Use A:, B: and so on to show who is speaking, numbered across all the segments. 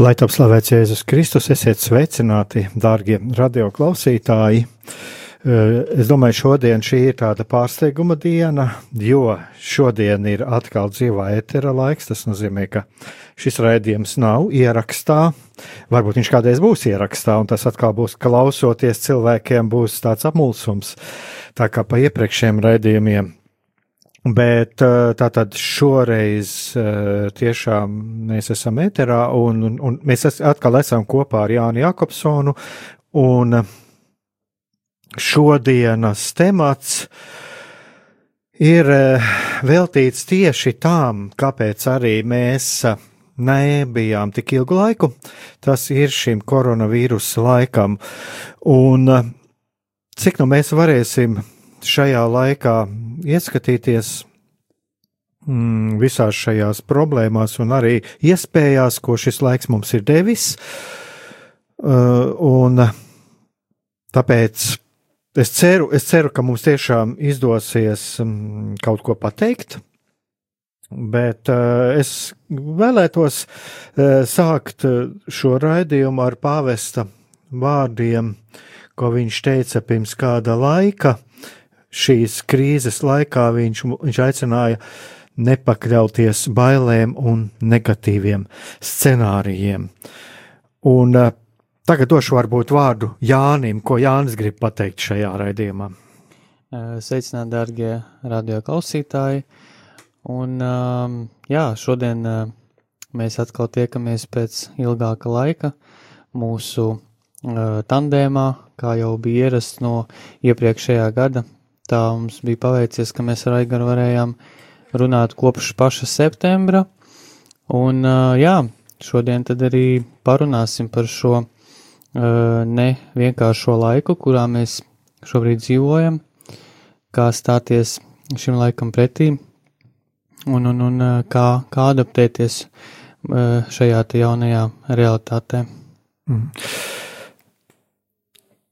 A: Lai top slavēts Jēzus Kristus, esiet sveicināti, dārgie radioklausītāji! Eh, es domāju, šodien šī ir tāda pārsteiguma diena, jo šodien ir atkal dzīvā etera laiks. Tas nozīmē, ka šis raidījums nav ierakstā. Varbūt viņš kādreiz būs ierakstā, un tas atkal būs klausoties cilvēkiem, būs tāds apmulsums, tā kā pa iepriekšējiem raidījumiem. Bet eh, tātad šoreiz eh, tiešām mēs esam eterā, un, un, mēs atkal esam kopā ar Jānu Jakobsonu. Un šodienas temats ir eh, veltīts tieši tām, kāpēc arī mēs nebijām tik ilgu laiku. Tas ir šim koronavīrusa laikam. Un cik nu mēs varēsim šajā laikā ieskatīties mm, visās šajās problēmās un arī iespējās, ko šis laiks mums ir devis. Uh, un tāpēc Es ceru, es ceru, ka mums tiešām izdosies um, kaut ko pateikt, bet uh, es vēlētos uh, sākt uh, šo raidījumu ar pāvesta vārdiem, ko viņš teica pirms kāda laika. Šīs krīzes laikā viņš, viņš aicināja nepakļauties bailēm un negatīviem scenārijiem. Un uh, Tagad došu varbūt vārdu Jānim, ko Jānis grib pateikt šajā raidījumā.
B: Sveicināti, darbie radioklausītāji! Un, jā, šodien mēs atkal tiekamies pēc ilgāka laika mūsu tandēmā, kā jau bija ierasts no iepriekšējā gada. Tā mums bija paveicies, ka mēs ar Aigaru varējām runāt kopš paša septembra. Un, jā, šodien tad arī parunāsim par šo ne vienkāršo laiku, kurā mēs šobrīd dzīvojam, kā stāties šim laikam pretī un, un, un kā, kā adaptēties šajā jaunajā realitātē. Mm.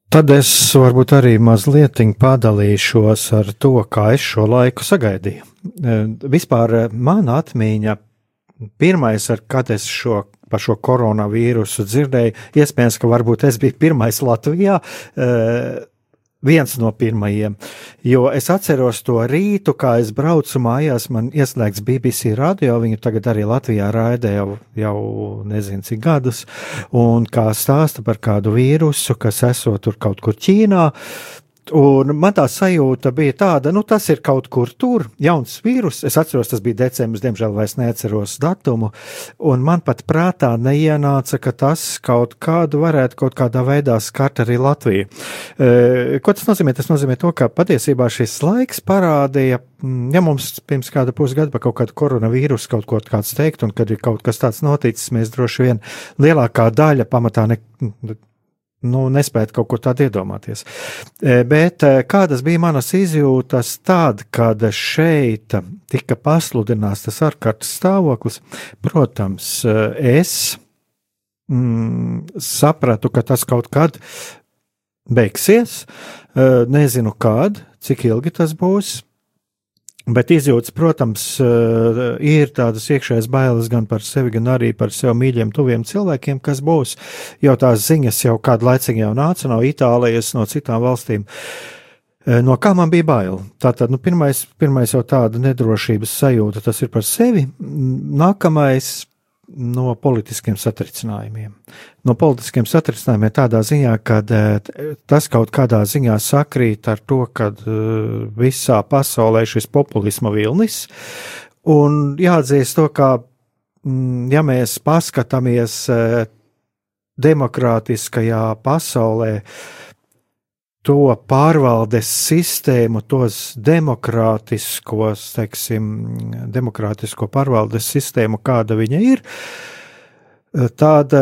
A: Tad es varbūt arī mazliet padalīšos ar to, kā es šo laiku sagaidīju. Vispār mana atmiņa, pirmais, ar kad es šo par šo koronavīrusu dzirdēju. Iespējams, ka varbūt es biju pirmais Latvijā. Uh, viens no pirmajiem. Jo es atceros to rītu, kā es braucu mājās, man ieslēgts BBC radio, viņu tagad arī Latvijā raida jau, jau nezinu cik gadus, un kā stāsta par kādu vīrusu, kas esot tur kaut kur Ķīnā. Un man tā sajūta bija tāda, nu, tas ir kaut kur tur, jauns vīrus. Es atceros, tas bija decembris, diemžēl vairs neatceros datumu. Un man pat prātā neienāca, ka tas kaut kādu varētu kaut kādā veidā skart arī Latviju. E, ko tas nozīmē? Tas nozīmē to, ka patiesībā šis laiks parādīja, ja mums pirms kāda pusgada par kaut kādu koronavīrusu kaut ko kāds teikt, un kad ir kaut kas tāds noticis, mēs droši vien lielākā daļa pamatā ne, nu, nespētu kaut ko tādu iedomāties. E, bet e, kādas bija manas izjūtas tad, kad šeit tika pasludināts tas ārkārtas stāvoklis? Protams, e, es mm, sapratu, ka tas kaut kad beigsies. Nezinu, kad, cik ilgi tas būs. Bet izjūtas, protams, eh, ir tādas iekšējas bailes gan par sevi, gan arī par sev mīļiem, tuviem cilvēkiem, kas būs. Jau tās ziņas jau kādu laiciņu jau nāca no Itālijas, no citām valstīm. Eh, no kā man bija bail? Tātad, nu, pirmais, pirmais jau tāda nedrošības sajūta, tas ir par sevi. Nākamais, no politiskiem satricinājumiem. No politiskiem satricinājumiem tādā ziņā, ka tas kaut kādā ziņā sakrīt ar to, ka visā pasaulē šis populisma vilnis, un jāatzīst to, ka, mm, ja mēs paskatāmies demokrātiskajā pasaulē, to pārvaldes sistēmu, tos demokrātiskos, teiksim, demokrātisko pārvaldes sistēmu, kāda viņa ir, tad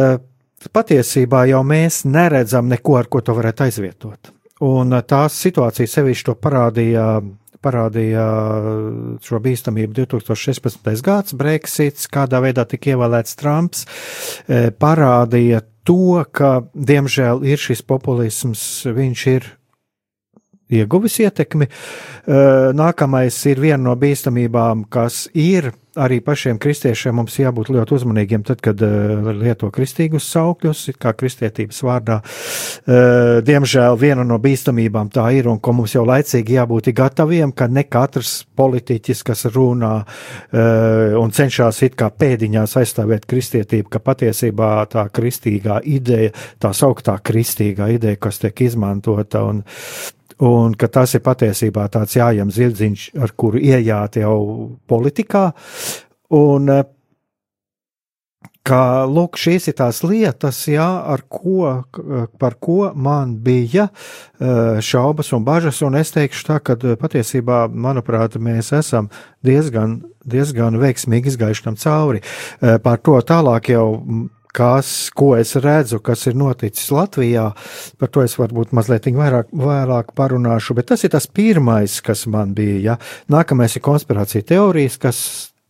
A: patiesībā jau mēs neredzam neko, ar ko to varētu aizvietot. Un tās situācijas sevišķi to parādīja parādīja šo bīstamību 2016. gads, Brexits, kādā veidā tika ievēlēts Trumps, parādīja to, ka, diemžēl, ir šis populisms, viņš ir ieguvis ietekmi. Nākamais ir viena no bīstamībām, kas ir arī pašiem kristiešiem mums jābūt ļoti uzmanīgiem, tad, kad uh, lieto kristīgus saukļus, kā kristietības vārdā. Uh, diemžēl viena no bīstamībām tā ir, un ko mums jau laicīgi jābūt gataviem, ka ne katrs politiķis, kas runā un cenšas it kā pēdiņās aizstāvēt kristietību, ka patiesībā tā kristīgā ideja, tā sauktā kristīgā ideja, kas tiek izmantota un Un ka tas ir patiesībā tāds jājam zirdziņš, ar kuru iejāt jau politikā. Un ka, lūk, šīs ir tās lietas, jā, ar ko, par ko man bija šaubas un bažas, un es teikšu tā, ka patiesībā, manuprāt, mēs esam diezgan, diezgan veiksmīgi izgājuši tam cauri. Par to tālāk jau kas, ko es redzu, kas ir noticis Latvijā. Par to es varbūt mazliet vairāk, vairāk parunāšu, bet tas ir tas pirmais, kas man bija. Ja? Nākamais ir konspirācija teorijas, kas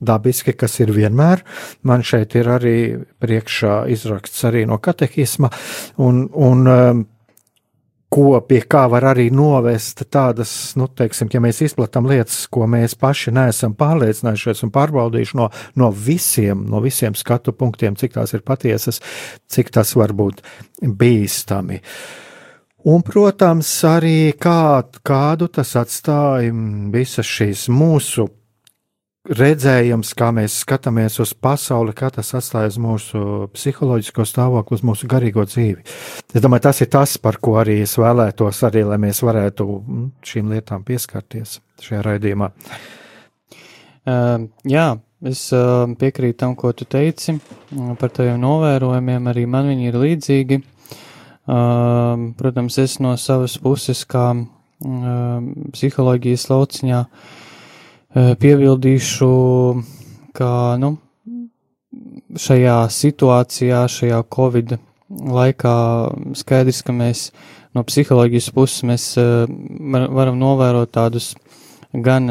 A: dabiski, kas ir vienmēr. Man šeit ir arī priekšā izraksts arī no katehisma, un, un um, ko pie kā var arī novest tādas, nu, teiksim, ja mēs izplatām lietas, ko mēs paši neesam pārliecinājušies un pārbaudījuši no, no visiem, no visiem skatu punktiem, cik tās ir patiesas, cik tas var būt bīstami. Un, protams, arī kā, kādu tas atstāja visas šīs mūsu redzējums, kā mēs skatāmies uz pasauli, kā tas atstāja uz mūsu psiholoģisko stāvokli, uz mūsu garīgo dzīvi. Es domāju, tas ir tas, par ko arī es vēlētos, arī, lai mēs varētu mm, šīm lietām pieskarties šajā raidījumā.
B: Uh, jā, es uh, piekrītu tam, ko tu teici mm, par taviem novērojumiem. Arī man viņi ir līdzīgi. Uh, protams, es no savas puses, kā psiholoģijas lauciņā, uh, Piebildīšu, ka nu, šajā situācijā, šajā Covid laikā skaidrs, ka mēs no psiholoģijas puses mēs varam novērot tādus gan,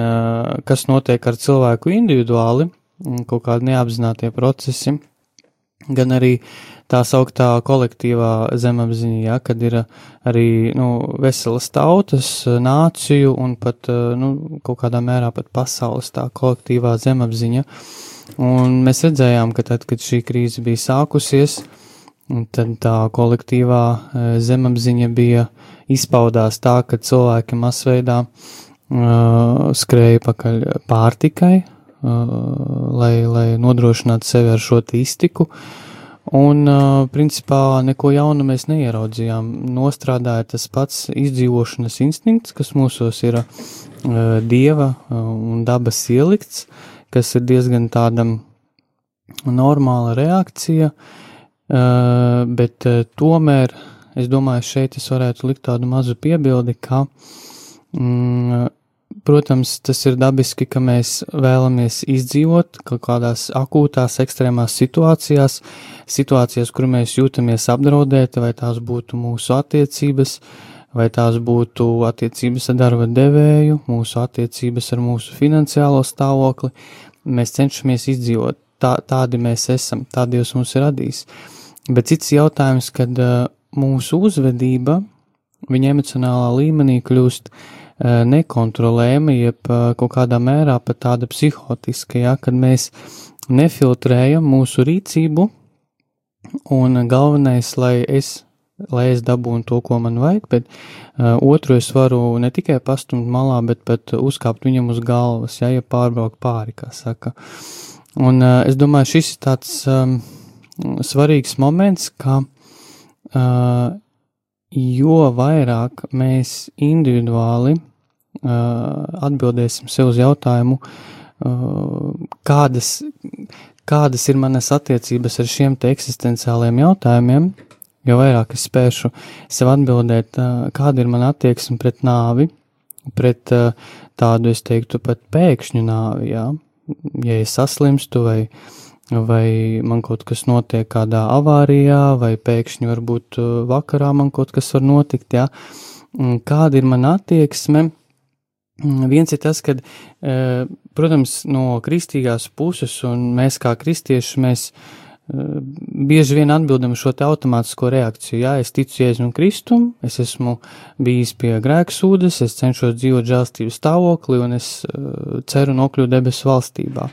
B: kas notiek ar cilvēku individuāli, kaut kādi neapzinātie procesi, gan arī tā sauktā kolektīvā zemapziņa, ja, kad ir arī nu, veselas tautas, nāciju un pat nu, kaut kādā mērā pat pasaules tā kolektīvā zemapziņa. Un mēs redzējām, ka tad, kad šī krīze bija sākusies, tad tā kolektīvā zemapziņa bija izpaudās tā, ka cilvēki masveidā uh, skrēja pakaļ pārtikai, uh, lai, lai nodrošinātu sevi ar šo iztiku. Un, principā, neko jaunu mēs neieraudzījām. Nostrādāja tas pats izdzīvošanas instinkts, kas mūsos ir dieva un dabas ielikts, kas ir diezgan tāda normāla reakcija, bet tomēr, es domāju, šeit es varētu likt tādu mazu piebildi, ka mm, Protams, tas ir dabiski, ka mēs vēlamies izdzīvot kaut kādās akūtās, ekstrēmās situācijās, situācijās, kur mēs jūtamies apdraudēti, vai tās būtu mūsu attiecības, vai tās būtu attiecības ar darba devēju, mūsu attiecības ar mūsu finansiālo stāvokli. Mēs cenšamies izdzīvot. Tā, tādi mēs esam, tādi Dievs mums ir radījis. Bet cits jautājums, kad uh, mūsu uzvedība, viņa emocionālā līmenī kļūst uh, nekontrolējama, jeb kaut kādā mērā pat tāda psihotiska, ja, kad mēs nefiltrējam mūsu rīcību, un galvenais, lai es, lai es dabūnu to, ko man vajag, bet uh, otru es varu ne tikai pastumt malā, bet pat uzkāpt viņam uz galvas, ja, ja pārbraukt pāri, kā saka. Un uh, es domāju, šis ir tāds um, svarīgs moments, ka uh, jo vairāk mēs individuāli uh, atbildēsim sev uz jautājumu, uh, kādas, kādas ir manas attiecības ar šiem te eksistenciāliem jautājumiem, jo vairāk es spēšu sev atbildēt, uh, kāda ir mana attieksme pret nāvi, pret uh, tādu, es teiktu, pat pēkšņu nāvi, jā, ja es saslimstu vai, vai man kaut kas notiek kādā avārijā, vai pēkšņi varbūt vakarā man kaut kas var notikt, jā, kāda ir mana attieksme, Viens ir tas, ka, protams, no kristīgās puses, un mēs kā kristieši, mēs bieži vien atbildam šo te automātisko reakciju. Jā, es ticu Jēzum Kristum, es esmu bijis pie grēksūdes, es cenšos dzīvot žēlstības stāvoklī, un es ceru nokļūt debesu valstībā.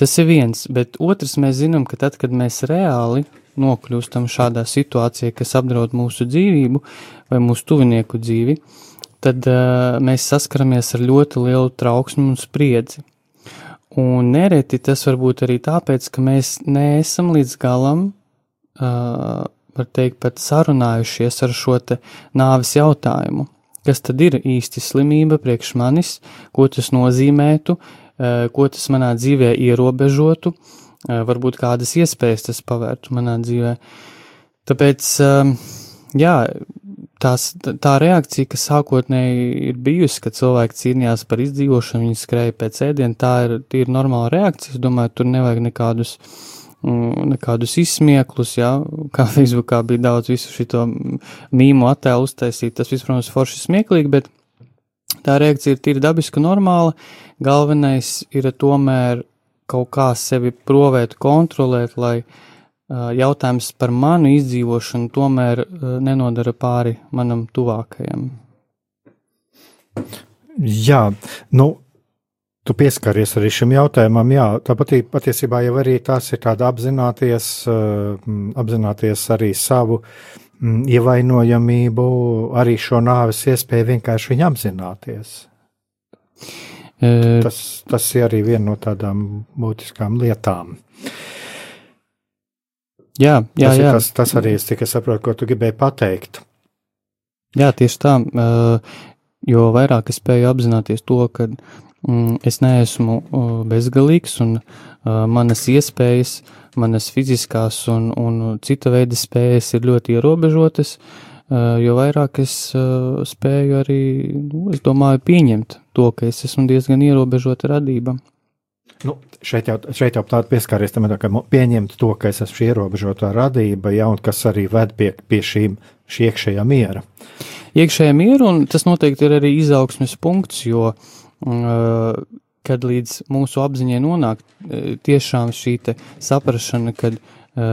B: Tas ir viens, bet otrs mēs zinām, ka tad, kad mēs reāli nokļūstam šādā situācijā, kas apdraud mūsu dzīvību vai mūsu tuvinieku dzīvi, tad uh, mēs saskaramies ar ļoti lielu trauksmu un spriedzi. Un nereti tas var būt arī tāpēc, ka mēs neesam līdz galam, uh, var teikt, pat sarunājušies ar šo te nāvis jautājumu. Kas tad ir īsti slimība priekš manis, ko tas nozīmētu, ko tas manā dzīvē ierobežotu, uh, varbūt kādas iespējas tas pavērtu manā dzīvē. Tāpēc, uh, jā, tās, tā reakcija, kas sākotnēji ir bijusi, kad cilvēki cīnījās par izdzīvošanu, viņi skrēja pēc ēdiena, tā ir, ir normāla reakcija. Es domāju, tur nevajag nekādus, mm, nekādus izsmieklus, jā, kā Facebookā bija daudz visu šito mīmu attēlu uztaisīt. Tas viss, protams, forši smieklīgi, bet tā reakcija ir tīri dabiska, normāla. Galvenais ir tomēr kaut kā sevi provēt, kontrolēt, lai jautājums par manu izdzīvošanu tomēr nenodara pāri manam tuvākajam.
A: Jā, nu, tu pieskaries arī šim jautājumam. Jā, tāpat patiesībā jau arī tas ir tāda apzināties, apzināties arī savu ievainojamību, arī šo nāves iespēju vienkārši viņu apzināties. Tas, tas ir arī viena no tādām būtiskām lietām.
B: Jā, jā,
A: tas,
B: jā.
A: Tas, tas arī es tikai saprotu, ko tu gribēji pateikt.
B: Jā, tieši tā. Jo vairāk es spēju apzināties to, ka mm, es neesmu bezgalīgs un manas iespējas, manas fiziskās un, un cita veida spējas ir ļoti ierobežotas, jo vairāk es spēju arī, nu, es domāju, pieņemt to, ka es esmu diezgan ierobežota radība.
A: Nu, šeit jau, šeit jau tāda pieskāries tam, ka pieņemt to, ka es esmu ierobežotā radība, ja, un kas arī ved pie, pie šīm, šī iekšējā miera.
B: Iekšējā miera, un tas noteikti ir arī izaugsmes punkts, jo, uh, kad līdz mūsu apziņai nonāk uh, tiešām šī saprašana, ka uh,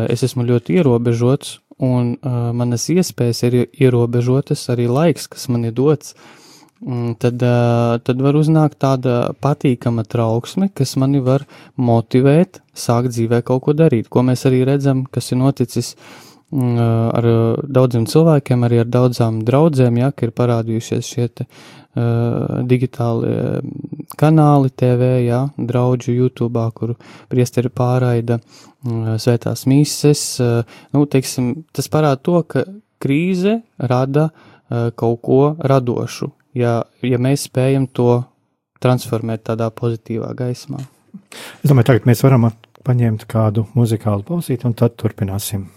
B: es esmu ļoti ierobežots, un uh, manas iespējas ir ierobežotas, arī laiks, kas man ir dots, uh, Mm, tad, tad var uznākt tāda patīkama trauksme, kas mani var motivēt sākt dzīvē kaut ko darīt, ko mēs arī redzam, kas ir noticis mm, ar daudziem cilvēkiem, arī ar daudzām draudzēm, ja, ka ir parādījušies šie te, uh, digitāli kanāli TV, ja, draudžu YouTube, kuru priesteri pārraida uh, svētās mīses. Uh, nu, teiksim, tas parāda to, ka krīze rada uh, kaut ko radošu, ja, ja mēs spējam to transformēt tādā pozitīvā gaismā.
A: Es domāju, tagad mēs varam paņemt kādu muzikālu pauzīt, un tad turpināsim.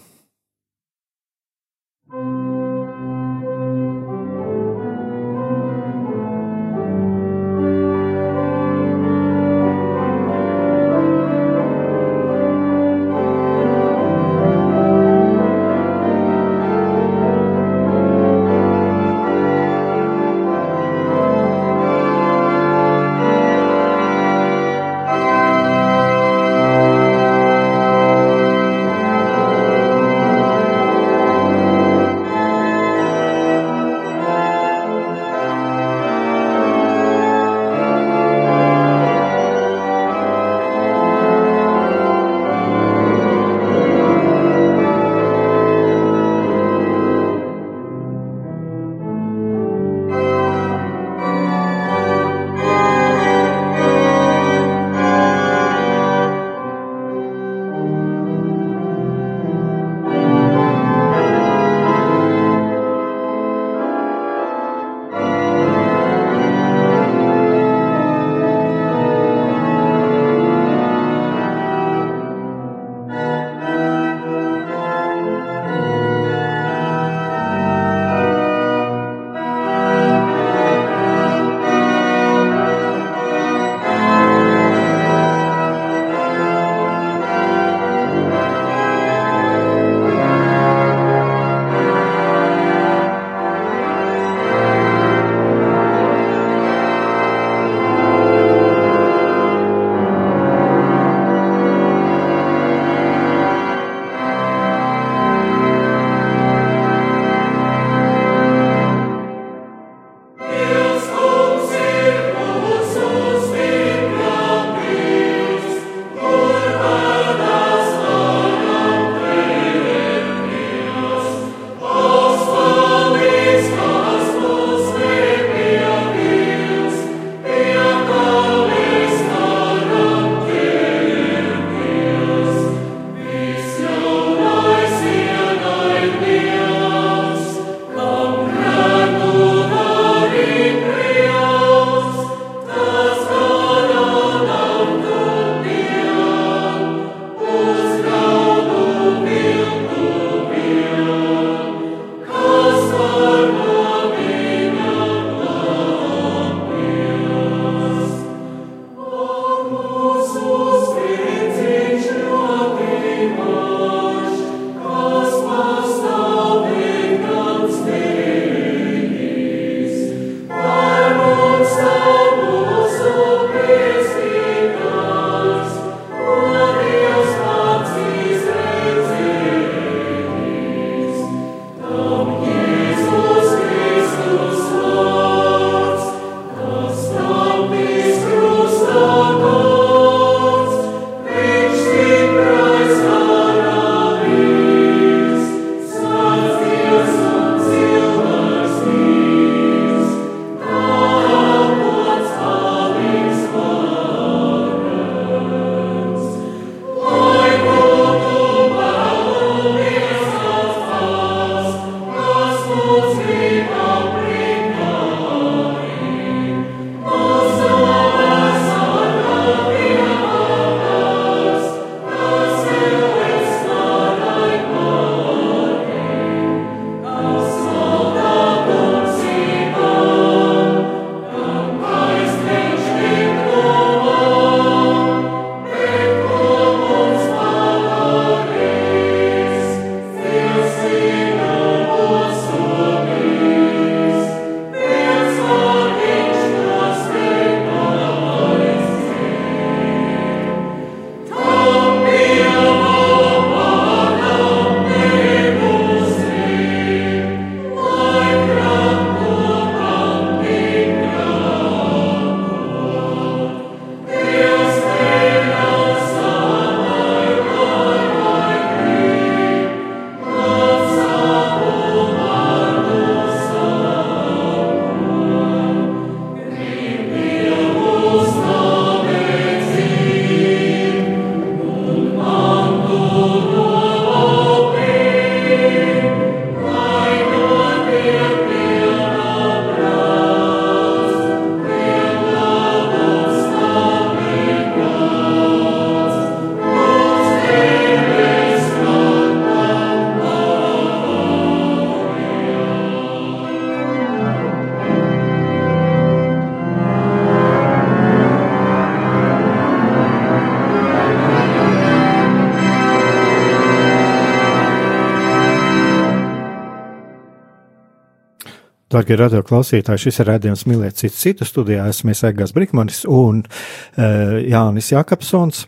A: Darbie radio klausītāji, šis ir redzējums mīlēt citu citu studijā. Esmu Egās Brikmanis un uh, Jānis Jakobsons.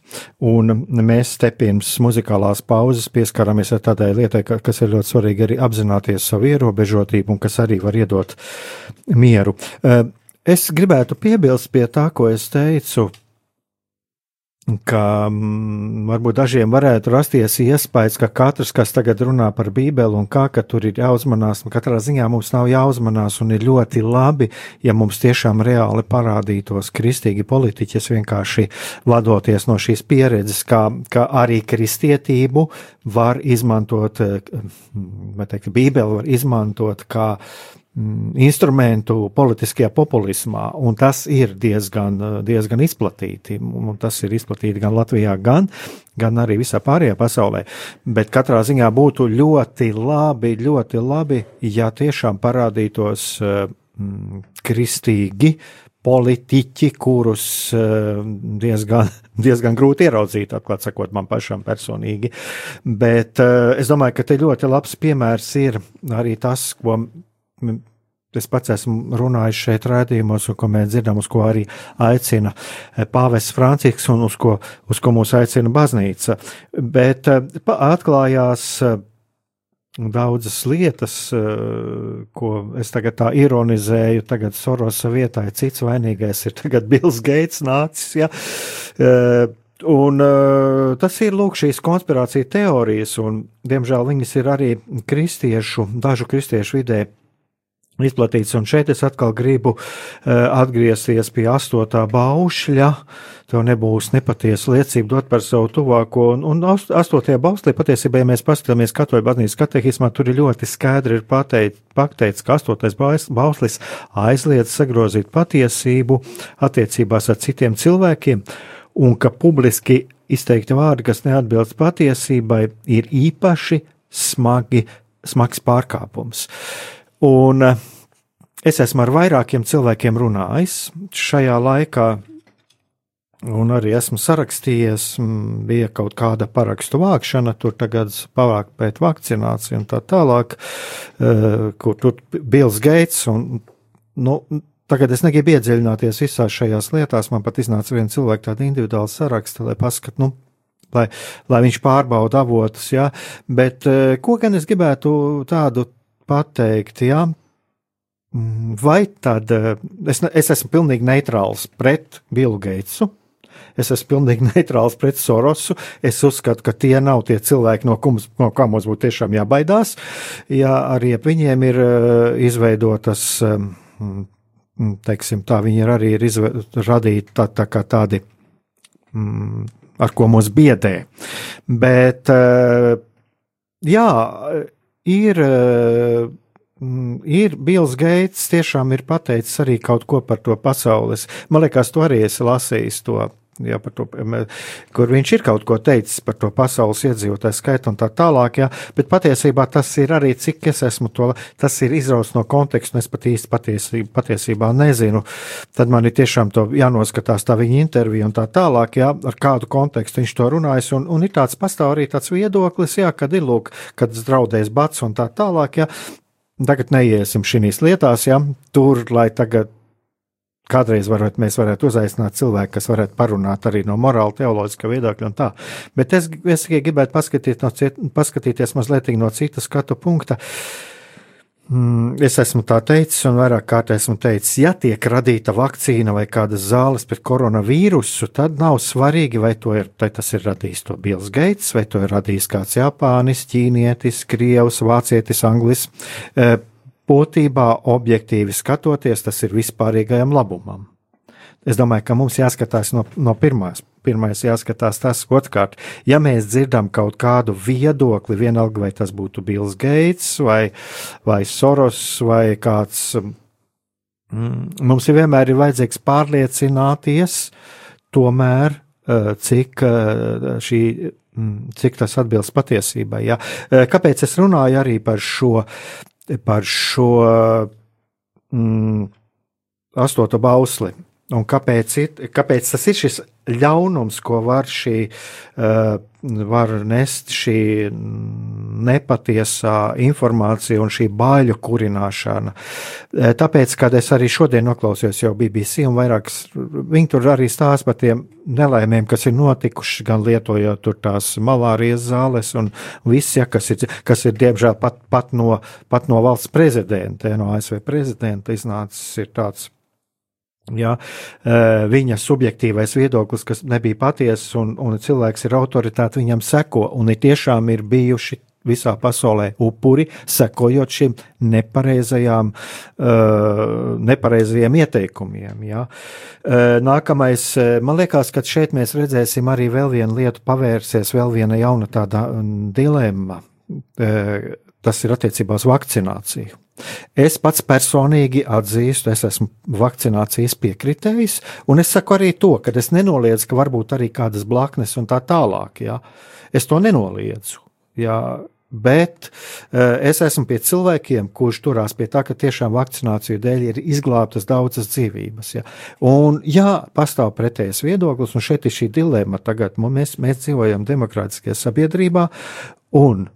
A: Un mēs te pirms muzikālās pauzes pieskaramies tādai lietai, ka, kas ir ļoti svarīgi arī apzināties savu ierobežotību un kas arī var iedot mieru. Uh, es gribētu piebilst pie tā, ko es teicu ka mm, varbūt dažiem varētu rasties iespējas, ka katrs, kas tagad runā par Bībeli un kā, ka tur ir jāuzmanās, katrā ziņā mums nav jāuzmanās un ir ļoti labi, ja mums tiešām reāli parādītos kristīgi politiķi, vienkārši vadoties no šīs pieredzes, kā, ka arī kristietību var izmantot, vai teikt, Bībeli var izmantot kā instrumentu politiskajā populismā, un tas ir diezgan, diezgan izplatīti. Tas ir izplatīti gan Latvijā, gan, gan arī visā pārējā pasaulē. Bet katrā ziņā būtu ļoti labi, ļoti labi, ja tiešām parādītos mm, kristīgi politiķi, kurus diezgan, diezgan grūti ieraudzīt, atklāt sakot, man pašam personīgi. Bet es domāju, ka te ļoti labs piemērs ir arī tas, ko Es pats esmu runājis šeit rādījumos, un ko mēs dzirdam, uz ko arī aicina eh, Pāvests Francisks un uz ko, uz ko mūs aicina baznīca. Bet eh, atklājās eh, daudzas lietas, ko es tagad tā ironizēju, tagad Sorosa vietā ir cits vainīgais, ir tagad Bills Gates nācis, ja. Un tas ir lūk šīs konspirācija teorijas, un diemžēl viņas ir arī kristiešu, dažu kristiešu vidē izplatīts. Un šeit es atkal gribu uh, atgriezties pie astotā baušļa. Tev nebūs nepatiesa liecība dot par savu tuvāko. Un, un astotajā bauslī patiesībā, ja mēs paskatāmies katoļu baznīcas katehismā, tur ir ļoti skaidri ir pateikt, pateikts, ka astotais bauslis aizliedz sagrozīt patiesību attiecībās ar citiem cilvēkiem, un ka publiski izteikti vārdi, kas neatbilst patiesībai, ir īpaši smagi, smags pārkāpums. Uh, Un eh, es esmu ar vairākiem cilvēkiem runājis šajā laikā, un arī esmu sarakstījies, bija kaut kāda parakstu vākšana, tur tagad pavāk pēc vakcināciju un tā tālāk, eh, kur tur Bills Gates un, nu, Tagad es negribu iedziļināties visās šajās lietās. Man pat iznāca viena cilvēka tāda individuāla saraksta, lai paskatītu, nu, lai, lai viņš pārbauda avotus. Ja? Bet eh, ko gan es gribētu tādu pateikt, jā, mm, vai tad eh, es, es esmu pilnīgi neitrāls pret Billu Geitsu. Es esmu pilnīgi neitrāls pret Sorosu. Es uzskatu, ka tie nav tie cilvēki, no, kums, no kā mums būtu tiešām jābaidās. Ja arī ap viņiem ir uh, izveidotas, um, teiksim, tā viņi ir arī ir radīti tā, tā kā tādi, um, ar ko mūs biedē. Bet, uh, jā, ir, eh, mm, ir Bills Gates tiešām ir pateicis arī kaut ko par to pasaules. Man liekas, tu arī esi lasījis to. Jā, to, kur viņš ir kaut ko teicis par to pasaules iedzīvotāju skaitu un tā tālāk, jā, bet patiesībā tas ir arī, cik es esmu to, tas ir izrauts no konteksta, un es pat īsti patiesībā, patiesībā nezinu. Tad man ir tiešām jānoskatās tā viņa intervija un tā tālāk, jā, ar kādu kontekstu viņš to runājis, un, un ir tāds pastāv arī tāds viedoklis, jā, kad ir lūk, kad draudēs bats un tā tālāk, jā. Tagad neiesim šīs lietās, jā, tur, lai tagad Kādreiz varētu, mēs varētu uzaicināt cilvēku, kas varētu parunāt arī no morāla, teoloģiska viedokļa un tā. Bet es, es gribētu paskatīt no ciet, paskatīties mazliet no citu skatu punkta. Mm, es esmu tā teicis, un vairāk kārt esmu teicis, ja tiek radīta vakcīna vai kādas zāles pret koronavīrusu, tad nav svarīgi, vai, ir, vai tas ir radījis to Bills Gates, vai to ir radījis kāds Japānis, Ķīnietis, Krievs, Vācietis, Anglis. Eh, būtībā objektīvi skatoties, tas ir vispārīgajam labumam. Es domāju, ka mums jāskatās no, no pirmās. Pirmais jāskatās tas, otrkārt, ja mēs dzirdam kaut kādu viedokli, vienalga vai tas būtu Bills Gates vai, vai Soros vai kāds, mm, mums ir vienmēr ir vajadzīgs pārliecināties tomēr, eh, cik eh, šī mm, cik tas atbilst patiesībai. Ja? Eh, kāpēc es runāju arī par šo par šo mm, astoto bausli. Un kāpēc, ir, kāpēc tas ir šis ļaunums, ko var, šī, uh, var nest šī nepatiesā informācija un šī baiļu kurināšana. E, tāpēc, kad es arī šodien noklausījos jau BBC un vairākas, viņi tur arī stāsta par tiem nelaimēm, kas ir notikuši, gan lietojot tur tās malārijas zāles un viss, ja, kas ir, kas ir diemžēl pat, pat, no, pat no valsts prezidenta, no ASV prezidenta iznācis ir tāds Ja, viņa subjektīvais viedoklis, kas nebija patiesa, un, un cilvēks ir autoritāte, viņam seko, un ir tiešām ir bijuši visā pasaulē upuri, sekojot šiem nepareizajām, nepareizajiem ieteikumiem. Ja. Nākamais, man liekas, ka šeit mēs redzēsim arī vēl vienu lietu pavērsies, vēl viena jauna tāda dilemma. Tas ir attiecībā uz vakcināciju. Es pats personīgi atzīstu, es esmu vakcinācijas piekritējis, un es saku arī to, ka es nenoliedzu, ka varbūt arī kādas blaknes un tā tālāk. Jā. Es to nenoliedzu. Jā. Bet uh, es esmu pie cilvēkiem, kurš turās pie tā, ka tiešām vakcināciju dēļ ir izglābtas daudzas dzīvības. Ja. Un, jā, pastāv pretējs viedoklis, un šeit ir šī dilemma. Tagad mēs, mēs dzīvojam demokrātiskajā sabiedrībā, un,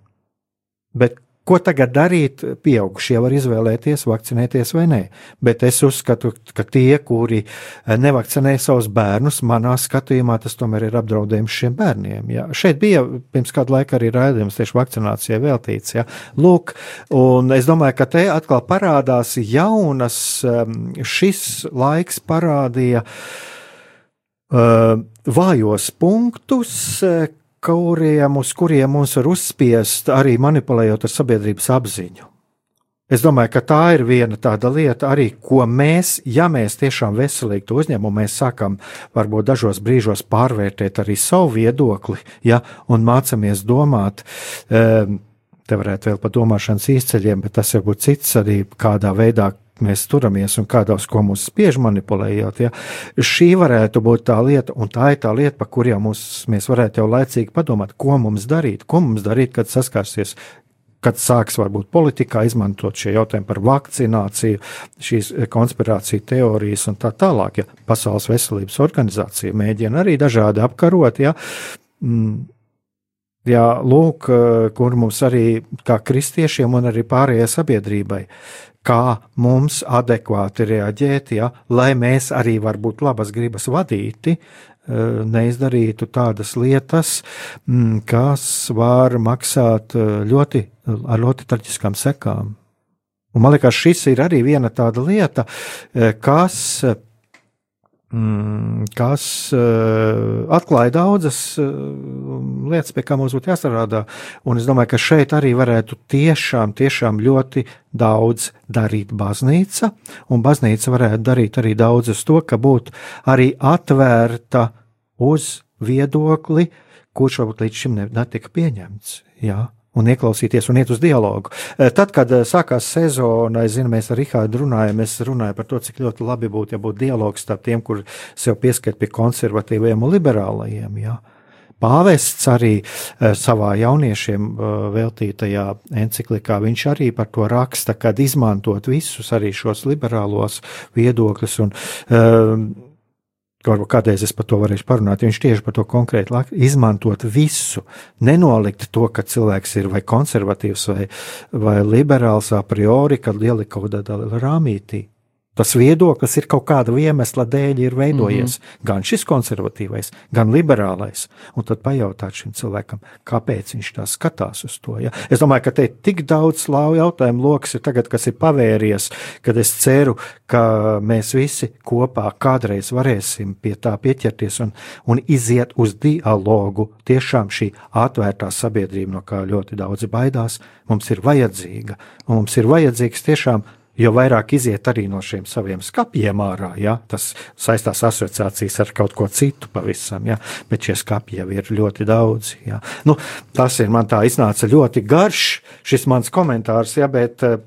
A: bet Ko tagad darīt? Pieaugušie var izvēlēties, vakcinēties vai nē. Bet es uzskatu, ka tie, kuri eh, nevakcinē savus bērnus, manā skatījumā tas tomēr ir apdraudējums šiem bērniem. Ja. Šeit bija pirms kāda laika arī raidījums tieši vakcinācijai veltīts. Ja. Lūk, un es domāju, ka te atkal parādās jaunas, ehm, šis laiks parādīja. Uh, vājos punktus, kuriem, uz kuriem mums var uzspiest arī manipulējot ar sabiedrības apziņu. Es domāju, ka tā ir viena tāda lieta, arī ko mēs, ja mēs tiešām veselīgi to uzņemam, mēs sākam varbūt dažos brīžos pārvērtēt arī savu viedokli, ja, un mācāmies domāt. Um, Te varētu vēl par domāšanas izceļiem, bet tas varbūt cits arī kādā veidā, mēs turamies un kādos, ko mums spiež manipulējot. Ja? Šī varētu būt tā lieta, un tā ir tā lieta, par kuriem mums, mēs varētu jau laicīgi padomāt, ko mums darīt, ko mums darīt, kad saskarsies. Kad sāks varbūt politikā izmantot šie jautājumi par vakcināciju, šīs konspirāciju teorijas un tā tālāk, ja Pasaules veselības organizācija mēģina arī dažādi apkarot, ja, mm, Jā, lūk, kur mums arī kā kristiešiem un arī pārējai sabiedrībai kā mums adekvāti reaģēt, ja, lai mēs arī varbūt labas gribas vadīti, eh, neizdarītu tādas lietas, mm, kas var maksāt eh, ļoti, ar ļoti traģiskām sekām. Un man liekas, šis ir arī viena tāda lieta, eh, kas kas uh, atklāja daudzas uh, lietas, pie kā mums būtu jāstrādā. Un es domāju, ka šeit arī varētu tiešām, tiešām ļoti daudz darīt baznīca, un baznīca varētu darīt arī daudz uz to, ka būtu arī atvērta uz viedokli, kurš varbūt līdz šim netika pieņemts. Jā un ieklausīties un iet uz dialogu. Eh, tad, kad eh, sākās sezona, es zinu, mēs ar Rihādu runājam, es runāju par to, cik ļoti labi būtu, ja būtu dialogs starp tiem, kur sev pieskat pie konservatīviem un liberālajiem. Jā. Pāvests arī uh, savā jauniešiem veltītajā encyklikā viņš arī par to raksta, kad izmantot visus arī šos liberālos viedokļus un uh, varbūt kādreiz es par to varēšu parunāt, viņš tieši par to konkrēti lāk, izmantot visu, nenolikt to, ka cilvēks ir vai konservatīvs vai, vai liberāls a priori, kad ielikt kaut kādā rāmītī. Tas viedoklis ir kaut kāda iemesla dēļ ir veidojies. Mm -hmm. Gan šis konservatīvais, gan liberālais. Un tad pajautāt šim cilvēkam, kāpēc viņš tā skatās uz to. Ja? Es domāju, ka te ir tik daudz jautājumu lokus, tagad, kas ir pavēries, kad es ceru, ka mēs visi kopā kādreiz varēsim pie tā pieķerties un, un iziet uz dialogu. Tiešām šī atvērtā sabiedrība, no kā ļoti daudzi baidās, mums ir vajadzīga. Un mums ir vajadzīgs tiešām jo vairāk iziet arī no šiem saviem skapjiem ārā, ja, tas saistās asociācijas ar kaut ko citu pavisam, ja, bet šie skapji jau ir ļoti daudz. Ja. Nu, tas ir man tā iznāca ļoti garš šis mans komentārs, ja, bet eh,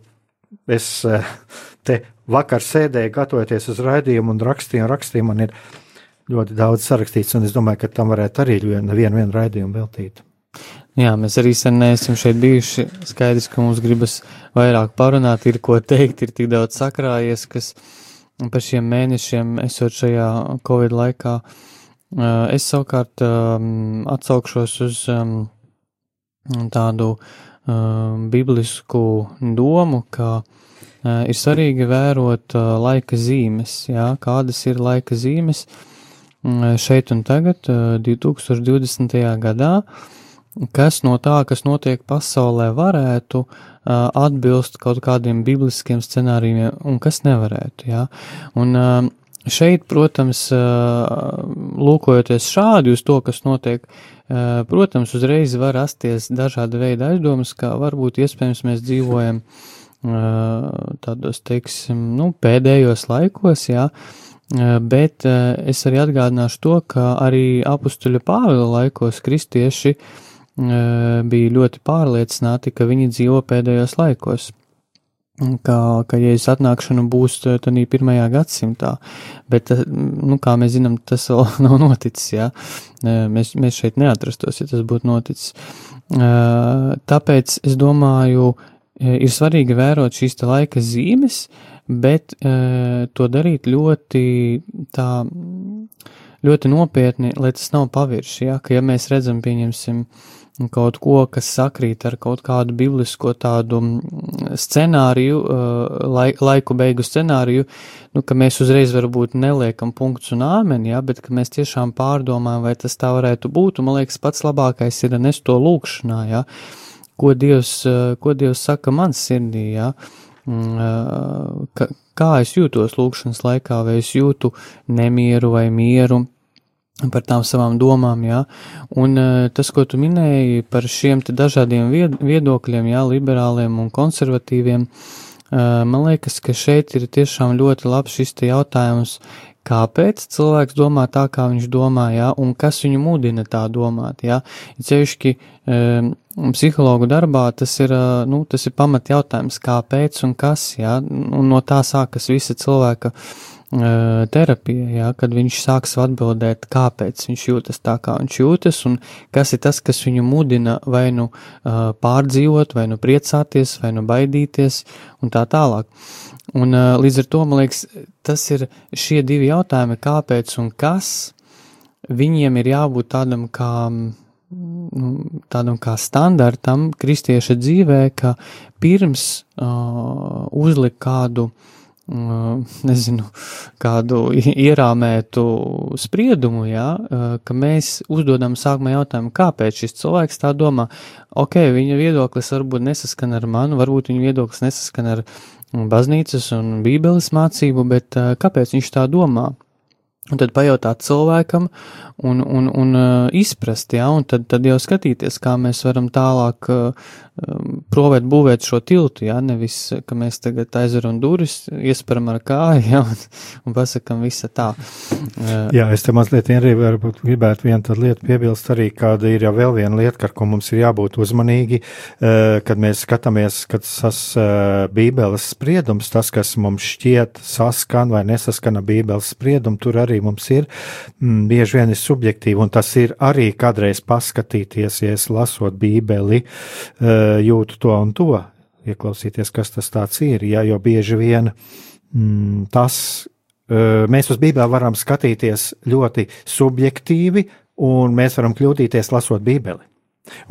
A: es eh, te vakar sēdēju, gatavoties uz raidījumu un rakstīju, un rakstīju man ir ļoti daudz sarakstīts, un es domāju, ka tam varētu arī vienu, vienu raidījumu veltīt.
B: Jā, mēs arī sen neesam šeit bijuši. Skaidrs, ka mums gribas vairāk parunāt, ir ko teikt, ir tik daudz sakrājies, kas par šiem mēnešiem, esot šajā Covid laikā, es savukārt atsaukšos uz tādu biblisku domu, ka ir svarīgi vērot laika zīmes, jā, kādas ir laika zīmes šeit un tagad, 2020. gadā, kas no tā, kas notiek pasaulē, varētu atbilst kaut kādiem bibliskiem scenārijiem un kas nevarētu. Jā. Un šeit, protams, lūkojoties šādi uz to, kas notiek, protams, uzreiz var rasties dažāda veida aizdomas, ka varbūt iespējams mēs dzīvojam tādos, teiksim, nu, pēdējos laikos, jā, bet es arī atgādināšu to, ka arī apustuļa Pāvila laikos kristieši uh, bija ļoti pārliecināti, ka viņi dzīvo pēdējos laikos, ka, ka Jēzus atnākšana būs tādā pirmajā gadsimtā, bet, nu, kā mēs zinām, tas vēl nav noticis, jā, mēs, mēs šeit neatrastos, ja tas būtu noticis. Tāpēc es domāju, ir svarīgi vērot šīs laika zīmes, bet to darīt ļoti tā, ļoti nopietni, lai tas nav pavirši, jā, ka ja mēs redzam, pieņemsim, uh, kaut ko, kas sakrīt ar kaut kādu biblisko tādu mm, scenāriju, uh, lai, laiku beigu scenāriju, nu, ka mēs uzreiz varbūt neliekam punktus un āmeni, ja, bet ka mēs tiešām pārdomājam, vai tas tā varētu būt, un man liekas pats labākais ir nest to lūkšanā, ja, ko Dievs, uh, ko Dievs saka man sirdī, ja, mm, uh, ka, kā es jūtos lūkšanas laikā, vai es jūtu nemieru vai mieru, par tām savām domām, jā. Un uh, tas, ko tu minēji par šiem te dažādiem vied viedokļiem, jā, liberāliem un konservatīviem, uh, man liekas, ka šeit ir tiešām ļoti labs šis te jautājums, kāpēc cilvēks domā tā, kā viņš domā, jā, un kas viņu mudina tā domāt, jā. Cevišķi um, psihologu darbā tas ir, nu, tas ir pamat jautājums, kāpēc un kas, jā, un no tā sākas visa cilvēka uh, terapija, jā, kad viņš sāks atbildēt, kāpēc viņš jūtas tā, kā viņš jūtas, un kas ir tas, kas viņu mudina vai nu pārdzīvot, vai nu priecāties, vai nu baidīties, un tā tālāk. Un līdz ar to, man liekas, tas ir šie divi jautājumi, kāpēc un kas, viņiem ir jābūt tādam kā, nu, tādam kā standartam kristieša dzīvē, ka pirms uh, uzlikt kādu uh, nezinu, kādu ierāmētu spriedumu, jā, ka mēs uzdodam sākumā jautājumu, kāpēc šis cilvēks tā domā. Ok, viņa viedoklis varbūt nesaskan ar manu, varbūt viņa viedoklis nesaskan ar baznīcas un bībeles mācību, bet kāpēc viņš tā domā? Un tad pajautāt cilvēkam un, un, un izprast, jā, un tad, tad jau skatīties, kā mēs varam tālāk uh, provēt būvēt šo tiltu, jā, nevis, ka mēs tagad aizveram durvis, iesparam ar kāju, jā, un, un pasakam visa tā.
A: Jā, es te mazliet gribētu vienu lietu piebilst arī, kāda ir jau vēl viena lieta, ar ko mums ir jābūt uzmanīgi, kad mēs skatāmies, kad tas bībeles spriedums, tas, kas mums šķiet saskan vai nesaskan ar bībeles spriedumu, tur arī mums ir m, bieži vien ir subjektīvi, un tas ir arī kādreiz paskatīties, ja lasot bībeli, jūtu to un to, ieklausīties, kas tas ir. Ja, jo bieži vien mm, tas, mēs uz Bībeli varam skatīties ļoti subjektīvi, un mēs varam kļūdīties lasot Bībeli.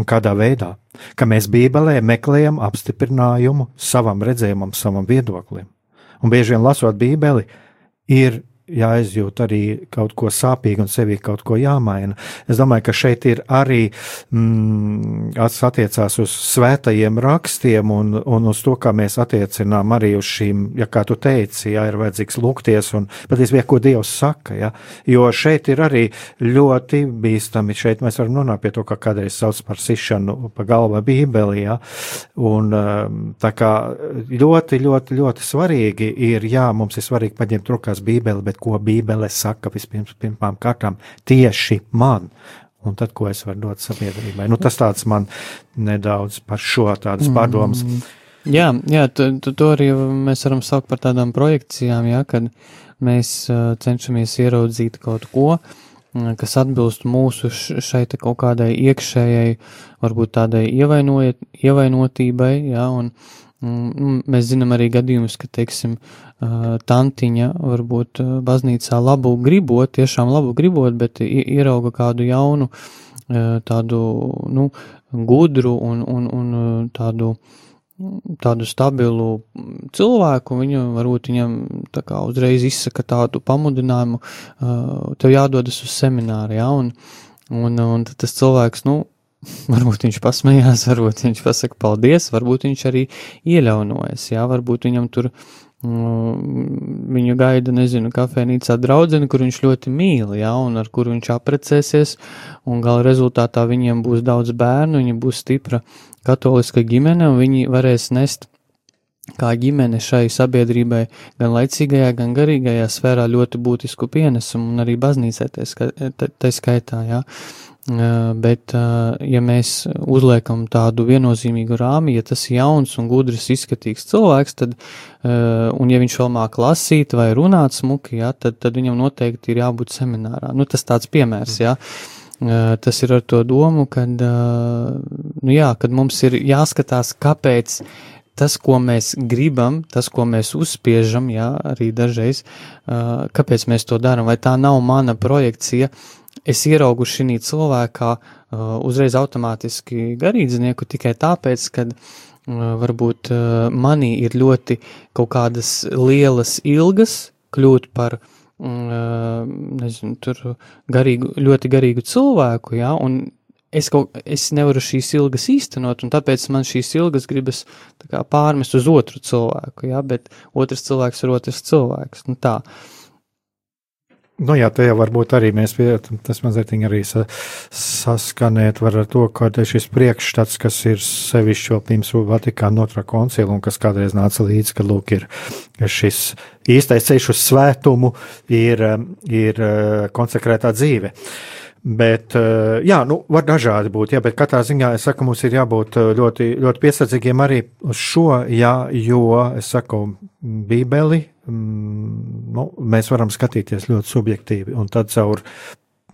A: Un kādā veidā? Ka mēs Bībelē meklējam apstiprinājumu savam redzējumam, savam viedoklim. Un bieži vien lasot Bībeli, ir jāizjūt arī kaut ko sāpīgu un sevī kaut ko jāmaina. Es domāju, ka šeit ir arī mm, attiecās uz svētajiem rakstiem un, un uz to, kā mēs attiecinām arī uz šīm, ja kā tu teici, jā, ir vajadzīgs lūgties un patiesībā, ko Dievs saka, jā, jo šeit ir arī ļoti bīstami, šeit mēs varam nonākt pie to, kā kādreiz sauc par sišanu pa galva bībeli, jā, un um, tā kā ļoti, ļoti, ļoti svarīgi ir, jā, mums ir svarīgi paņemt rokās bībeli, bet ko Bībele saka vispirms pirmām kārtām tieši man. Un tad, ko es varu dot sabiedrībai? Nu, tas tāds man nedaudz par šo tādas pārdomas. Mm.
B: Jā, jā tu, tu, to arī mēs varam saukt par tādām projekcijām, jā, kad mēs cenšamies ieraudzīt kaut ko, kas atbilst mūsu šai kaut kādai iekšējai, varbūt tādai ievainotībai, jā, un mēs zinām arī gadījumus, ka, teiksim, tantiņa varbūt baznīcā labu gribot, tiešām labu gribot, bet ierauga kādu jaunu, tādu, nu, gudru un, un, un tādu tādu stabilu cilvēku, viņu varbūt viņam tā kā uzreiz izsaka tādu pamudinājumu, tev jādodas uz semināru, jā, un, un, un tas cilvēks, nu, varbūt viņš pasmējās, varbūt viņš pasaka paldies, varbūt viņš arī ieļaunojas, jā, varbūt viņam tur mm, viņu gaida, nezinu, kafejnīcā draudzene, kur viņš ļoti mīl, jā, un ar kuru viņš aprecēsies, un gala rezultātā viņiem būs daudz bērnu, viņa būs stipra katoliska ģimene, un viņi varēs nest kā ģimene šai sabiedrībai gan laicīgajā, gan garīgajā sfērā ļoti būtisku pienesumu, un arī baznīcē tā skaitā, jā. Bet, ja mēs uzliekam tādu viennozīmīgu rāmi, ja tas ir jauns un gudrs, izskatīgs cilvēks, tad, un ja viņš vēl māk lasīt vai runāt smuki, jā, tad, tad viņam noteikti ir jābūt seminārā. Nu, tas tāds piemērs, jā. Mm. Tas ir ar to domu, ka, nu jā, kad mums ir jāskatās, kāpēc tas, ko mēs gribam, tas, ko mēs uzspiežam, jā, arī dažreiz, kāpēc mēs to darām, vai tā nav mana projekcija, es ieraugu šī cilvēkā uzreiz automātiski garīdznieku tikai tāpēc, ka varbūt manī ir ļoti kaut kādas lielas ilgas kļūt par uh, nezinu, tur garīgu, ļoti garīgu cilvēku, jā, un es, kaut, es nevaru šīs ilgas īstenot, un tāpēc man šīs ilgas gribas kā, pārmest uz otru cilvēku, jā, bet otrs cilvēks ir otrs cilvēks, nu tā. Uh,
A: Nu, jā, tā jau varbūt arī mēs pie, tas mazliet arī sa, saskanēt var ar to, ka šis priekšstats, kas ir sevišķi vēl pirms Vatikāna otrā koncila un kas kādreiz nāca līdzi, ka, lūk, ir šis īstais ceļš uz svētumu, ir, ir konsekrētā dzīve. Bet, jā, nu, var dažādi būt, jā, bet katrā ziņā, es saku, mums ir jābūt ļoti, ļoti piesardzīgiem arī uz šo, jā, jo, es saku, bībeli nu, mēs varam skatīties ļoti subjektīvi, un tad caur,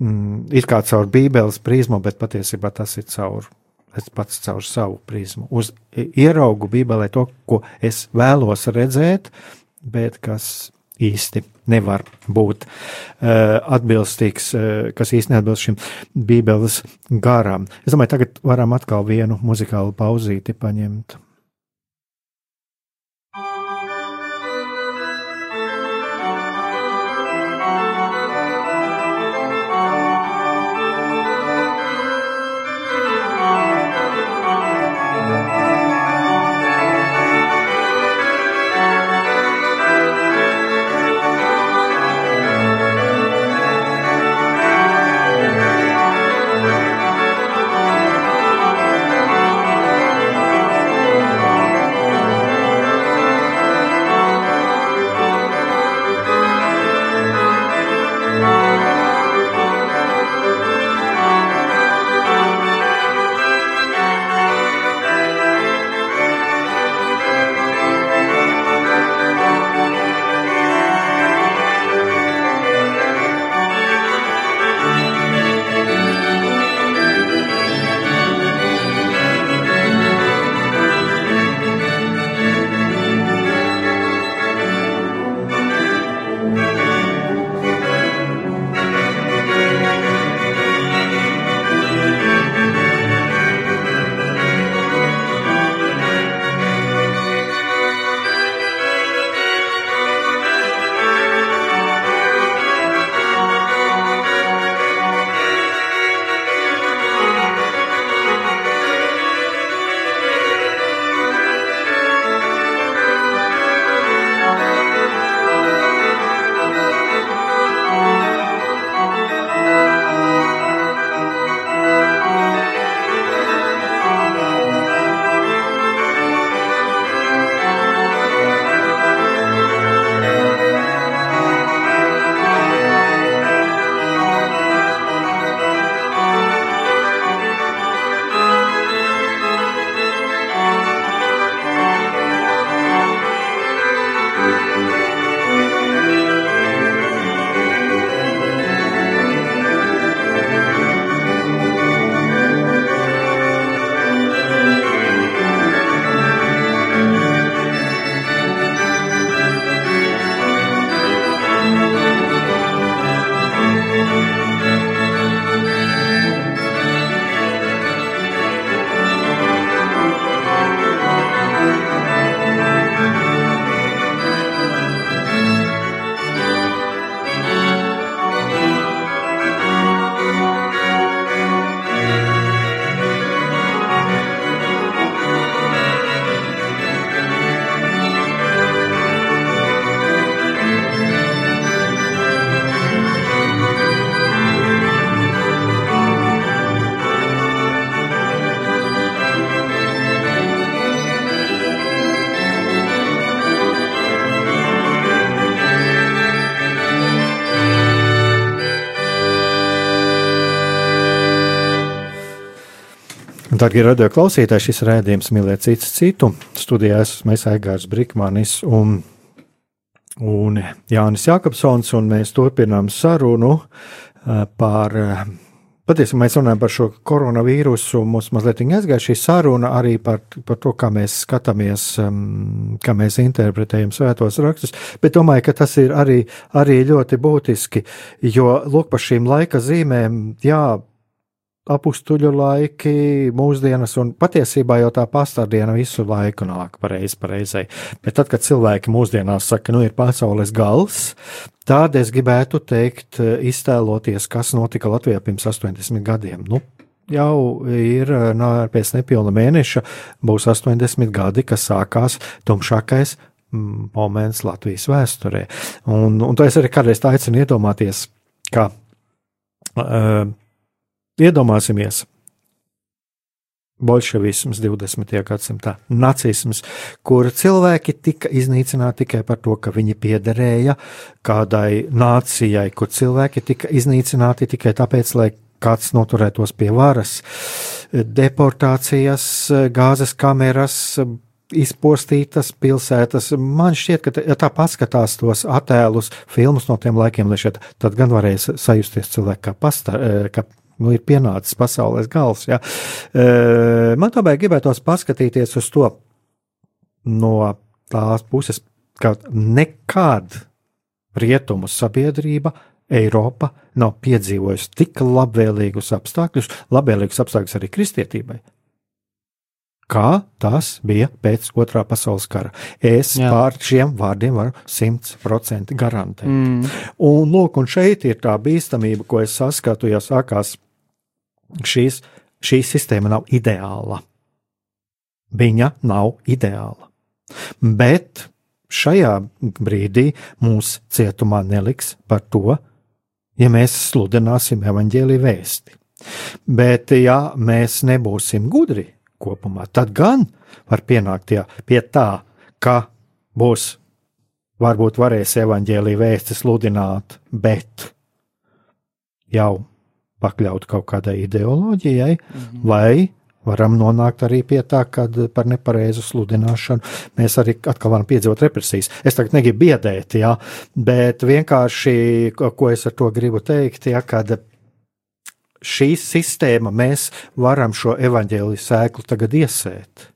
A: mm, it kā caur Bībeles prizmu, bet patiesībā tas ir caur. Es pats caur savu prizmu. Uz ieraugu Bībelē to, ko es vēlos redzēt, bet kas īsti nevar būt uh, atbilstīgs, uh, kas īsti neatbilst šim Bībeles garām. Es domāju, tagad varam atkal vienu muzikālu pauzīti paņemt. Darbie radio klausītāji, šis rādījums mīlēt citu citu. Studijā esmu Aigārs Brikmanis un, un Jānis Jākapsons, un mēs turpinām sarunu uh, par uh, Patiesībā mēs runājam par šo koronavīrusu. Mums mazliet aizgāja šī saruna arī par, par to, kā mēs skatāmies, um, kā mēs interpretējam svētos rakstus. Bet domāju, ka tas ir arī, arī ļoti būtiski, jo lūk, par šīm laika zīmēm, jā, apstuļu laiki, mūsdienas, un patiesībā jau tā pastāvdiena visu laiku nāk pareizi, pareizai. Bet tad, kad cilvēki mūsdienās saka, nu ir pasaules gals, tad es gribētu teikt, iztēloties, kas notika Latvijā pirms 80 gadiem. Nu, jau ir nā, pēc nepilna mēneša, būs 80 gadi, kas sākās tumšākais mm, moments Latvijas vēsturē. Un, un to es arī kādreiz aicinu iedomāties, ka uh, Iedomāsimies, bolševisms 20. gadsimtā, nacisms, kur cilvēki tika iznīcināti tikai par to, ka viņi piederēja kādai nācijai, kur cilvēki tika iznīcināti tikai tāpēc, lai kāds noturētos pie varas, deportācijas, gāzes kameras, izpostītas pilsētas. Man šķiet, ka, ja tā paskatās tos attēlus, filmus no tiem laikiem, šeit, tad gan varēs sajusties cilvēki kā, pasta, kā nu, ir pienācis pasaules gals. Ja. Man tomēr gribētos paskatīties uz to no tās puses, ka nekad rietumu sabiedrība. Eiropa nav piedzīvojusi tik labvēlīgus apstākļus, labvēlīgus apstākļus arī kristietībai, kā tas bija pēc otrā pasaules kara. Es Jā. pār šiem vārdiem varu simtprocentīgi garantēt. Mm. Un, lūk, un šeit ir tā bīstamība, ko es saskatu, ja sākās šīs, šī sistēma nav ideāla. Viņa nav ideāla. Bet šajā brīdī mūs cietumā neliks par to, ja mēs sludināsim evaņģēlī vēsti. Bet, ja mēs nebūsim gudri kopumā, tad gan var pienākt jā, pie tā, ka būs, varbūt varēs evaņģēlī vēsti sludināt, bet jau pakļaut kaut kādai ideoloģijai, mm -hmm. lai varam nonākt arī pie tā, ka par nepareizu sludināšanu mēs arī atkal varam piedzīvot represijas. Es tagad negribu biedēt, jā, bet vienkārši, ko es ar to gribu teikt, ja, kad šī sistēma mēs varam šo evaņģēliju sēklu tagad iesēt.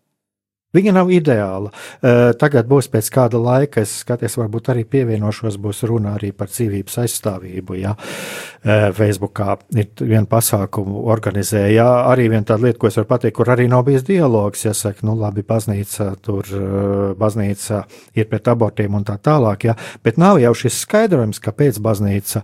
A: Viņa nav ideāla. Uh, tagad būs pēc kāda laika, es skatos, varbūt arī pievienošos, būs runa arī par dzīvības aizstāvību. Ja. Uh, Facebookā ir viena pasākuma organizēja, ja, arī viena tāda lieta, ko es varu pateikt, kur arī nav bijis dialogs. Ja saka, nu labi, baznīca tur, uh, baznīca ir pret abortiem un tā tālāk, ja, bet nav jau šis skaidrojums, kāpēc baznīca,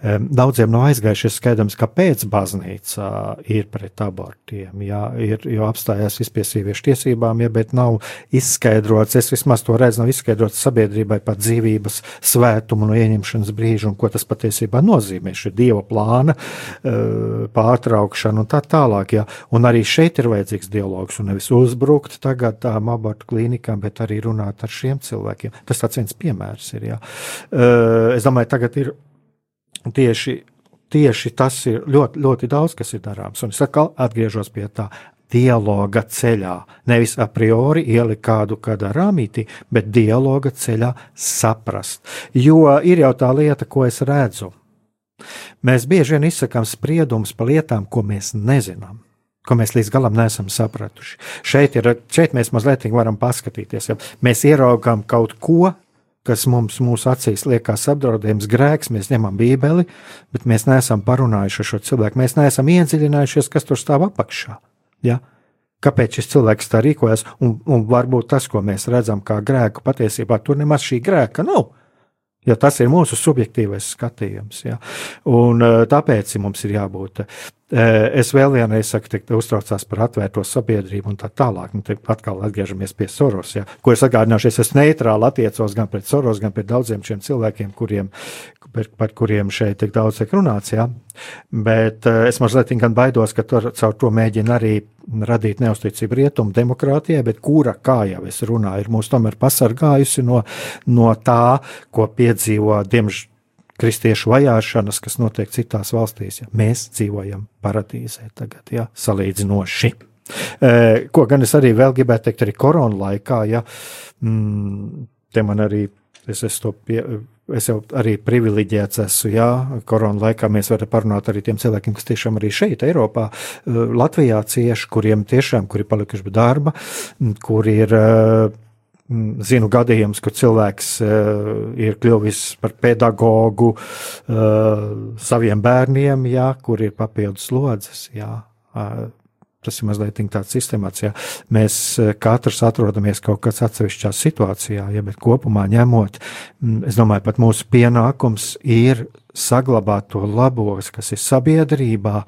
A: um, daudziem nav aizgājušas skaidrojums, kāpēc baznīca ir pret abortiem, ja, ir, jo apstājās vispie sieviešu tiesībām, ja, bet nav izskaidrots, es vismaz to redzu, nav izskaidrots sabiedrībai par dzīvības svētumu no ieņemšanas brīža un ko tas patiesībā nozīmē. Šī dieva plāna eh, pārtraukšana un tā tālāk. Jā. Un arī šeit ir vajadzīgs dialogs un nevis uzbrukt tagad tām abortu klīnikām, bet arī runāt ar šiem cilvēkiem. Tas tāds viens piemērs ir. Jā. Eh, es domāju, tagad ir tieši tieši tas ir ļoti, ļoti daudz, kas ir darāms. Un es atkal atgriežos pie tā dialoga ceļā. Nevis a priori ielikt kādu kādā rāmītī, bet dialoga ceļā saprast. Jo ir jau tā lieta, ko es redzu. Mēs bieži vien izsakām spriedumus par lietām, ko mēs nezinām. Ko mēs līdz galam neesam sapratuši. Šeit, ir, šeit mēs mazliet varam paskatīties. Ja mēs ieraugām kaut ko, kas mums mūsu acīs liekas apdraudējums, grēks, mēs ņemam bībeli, bet mēs neesam parunājuši ar šo cilvēku. Mēs neesam iedziļinājušies, kas tur stāv apakšā. Ja? Kāpēc šis cilvēks tā rīkojas? Un, un varbūt tas, ko mēs redzam kā grēku, patiesībā tur nemaz šī grēka nav. Jo tas ir mūsu subjektīvais skatījums. Ja? Un, tāpēc mums ir jābūt. Es vēl vienreiz saku, ka uztraucās par atvērto sabiedrību un tā tālāk. Nu, atkal atgriežamies pie Soros, ja? ko es atgādināšu. Es neitrāli attiecos gan pret Soros, gan pret daudziem šiem cilvēkiem, kuriem, par, par kuriem šeit tik daudz tiek runāts. Ja? Bet uh, es mazliet gan baidos, ka tur caur to mēģina arī radīt neusticību rietumu demokrātijai, bet kura, kā jau es runāju, ir mūs tomēr pasargājusi no, no tā, ko piedzīvo diemžēl kristiešu vajāšanas, kas notiek citās valstīs. Ja. Mēs dzīvojam paradīzē tagad, ja, salīdzinoši. Ko gan es arī vēl gribētu teikt, arī korona laikā, ja mm, te man arī es esmu to pie, es jau arī privileģēts esmu, jā, korona laikā mēs varam parunāt arī tiem cilvēkiem, kas tiešām arī šeit, Eiropā, Latvijā cieši, kuriem tiešām, kuri palikuši bez darba, kur ir, zinu gadījums, kur cilvēks ir kļuvis par pedagogu saviem bērniem, jā, kur ir papildus slodzes, jā tas ir mazliet tāds sistemāts. Ja. Mēs e, katrs atrodamies kaut kādā atsevišķā situācijā, ja, bet kopumā ņemot, es domāju, pat mūsu pienākums ir saglabāt to labo, kas ir sabiedrībā,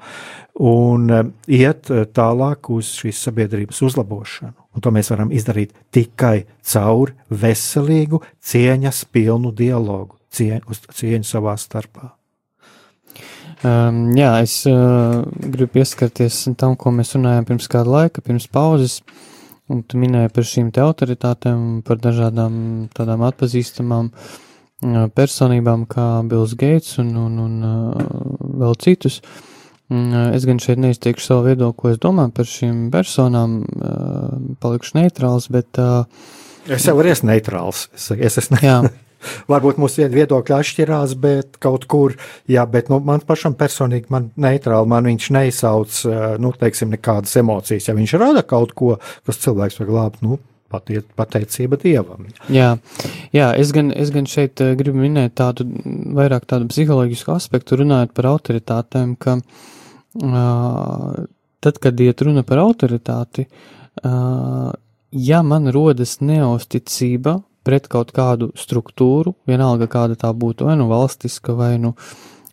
A: un iet tālāk uz šīs sabiedrības uzlabošanu. Un to mēs varam izdarīt tikai caur veselīgu, cieņas pilnu dialogu, cieņu, cieņu savā starpā.
B: Um, jā, es uh, gribu pieskarties tam, ko mēs runājām pirms kāda laika, pirms pauzes. Un tu minēji par šīm autoritātēm, par dažādām tādām atpazīstamām uh, personībām, kā Bills Gates un, un, un uh, vēl citus. Uh, es gan šeit neizteikšu savu viedokli, ko es domāju par šīm personām, uh, palikšu neitrāls, bet.
A: Es jau esmu neitrāls. Es, es esmu.
B: jā.
A: Varbūt mūsu viedokļi atšķirās, bet kaut kur, jā, bet nu, man pašam personīgi, man neitrāli, man viņš neizsauc, nu, teiksim, nekādas emocijas. Ja viņš rada kaut ko, kas cilvēks var glābt, nu, patiet, pateicība Dievam.
B: Jā, jā es, gan, es gan šeit gribu minēt tādu, vairāk tādu psiholoģisku aspektu, runājot par autoritātēm, ka uh, tad, kad iet runa par autoritāti, uh, ja man rodas neusticība pret kaut kādu struktūru, vienalga kāda tā būtu, vai nu valstiska, vai nu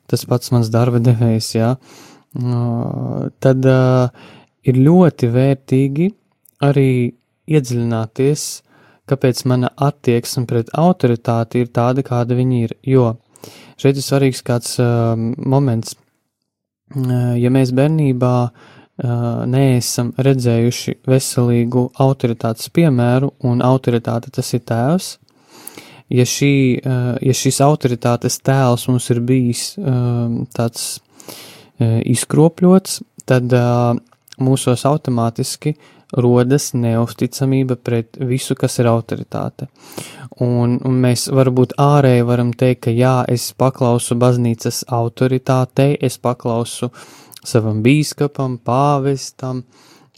B: tas pats mans darba devējs, jā, tad ir ļoti vērtīgi arī iedziļināties, kāpēc mana attieksme pret autoritāti ir tāda, kāda viņi ir. Jo šeit ir svarīgs kāds moments, ja mēs bērnībā uh, neesam redzējuši veselīgu autoritātes piemēru, un autoritāte tas ir tēvs. Ja, šī, ja šīs autoritātes tēls mums ir bijis tāds izkropļots, tad mūsos automātiski rodas neusticamība pret visu, kas ir autoritāte. Un, un mēs varbūt ārēji varam teikt, ka jā, es paklausu baznīcas autoritātei, es paklausu uh, savam bīskapam, pāvestam,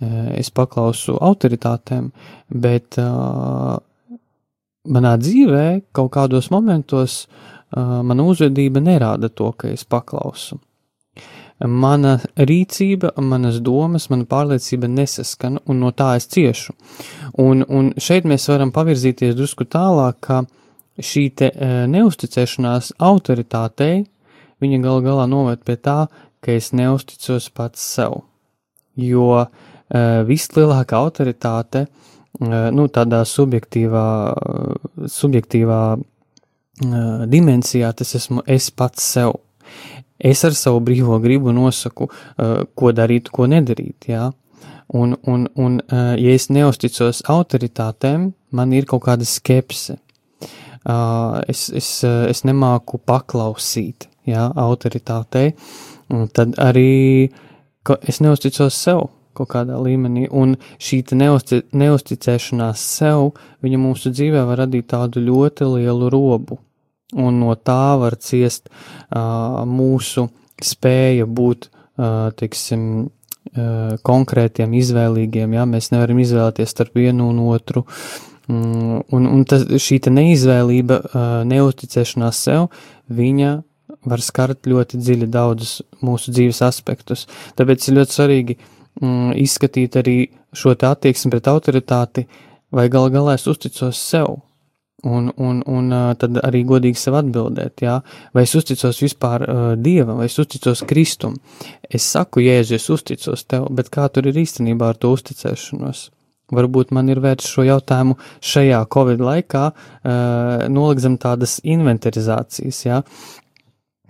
B: eh, es paklausu autoritātēm, bet uh, manā dzīvē kaut kādos momentos uh, mana uzvedība nerāda to, ka es paklausu. Mana rīcība, manas domas, mana pārliecība nesaskan, un no tā es ciešu. Un, un šeit mēs varam pavirzīties drusku tālāk, ka šī te neusticēšanās autoritātei, viņa gal galā noved pie tā, ka es neusticos pats sev. Jo uh, vislielākā autoritāte, uh, nu, tādā subjektīvā, uh, subjektīvā uh, dimensijā, tas esmu es pats sev. Es ar savu brīvo gribu nosaku, uh, ko darīt, ko nedarīt, jā. Un, un, un uh, ja es neusticos autoritātēm, man ir kaut kāda skepse. Uh, es, es, es nemāku paklausīt, jā, autoritātei. Un tad arī es neusticos sev kaut kādā līmenī, un šī neusti, neusticēšanās sev, viņa mūsu dzīvē var radīt tādu ļoti lielu robu, un no tā var ciest uh, mūsu spēja būt, uh, teiksim, uh, konkrētiem, izvēlīgiem, ja mēs nevaram izvēlēties starp vienu un otru, um, un, un tas, šī neizvēlība, uh, neusticēšanās sev, viņa var skart ļoti dziļi daudzus mūsu dzīves aspektus. Tāpēc ir ļoti svarīgi mm, izskatīt arī šo attieksmi pret autoritāti, vai gal galā es uzticos sev. Un, un, un tad arī godīgi sev atbildēt, jā, vai es uzticos vispār uh, Dievam, vai es uzticos Kristum. Es saku, Jēzu, es uzticos tev, bet kā tur ir īstenībā ar to uzticēšanos? Varbūt man ir vērts šo jautājumu šajā Covid laikā uh, nolikt zem tādas inventarizācijas, jā,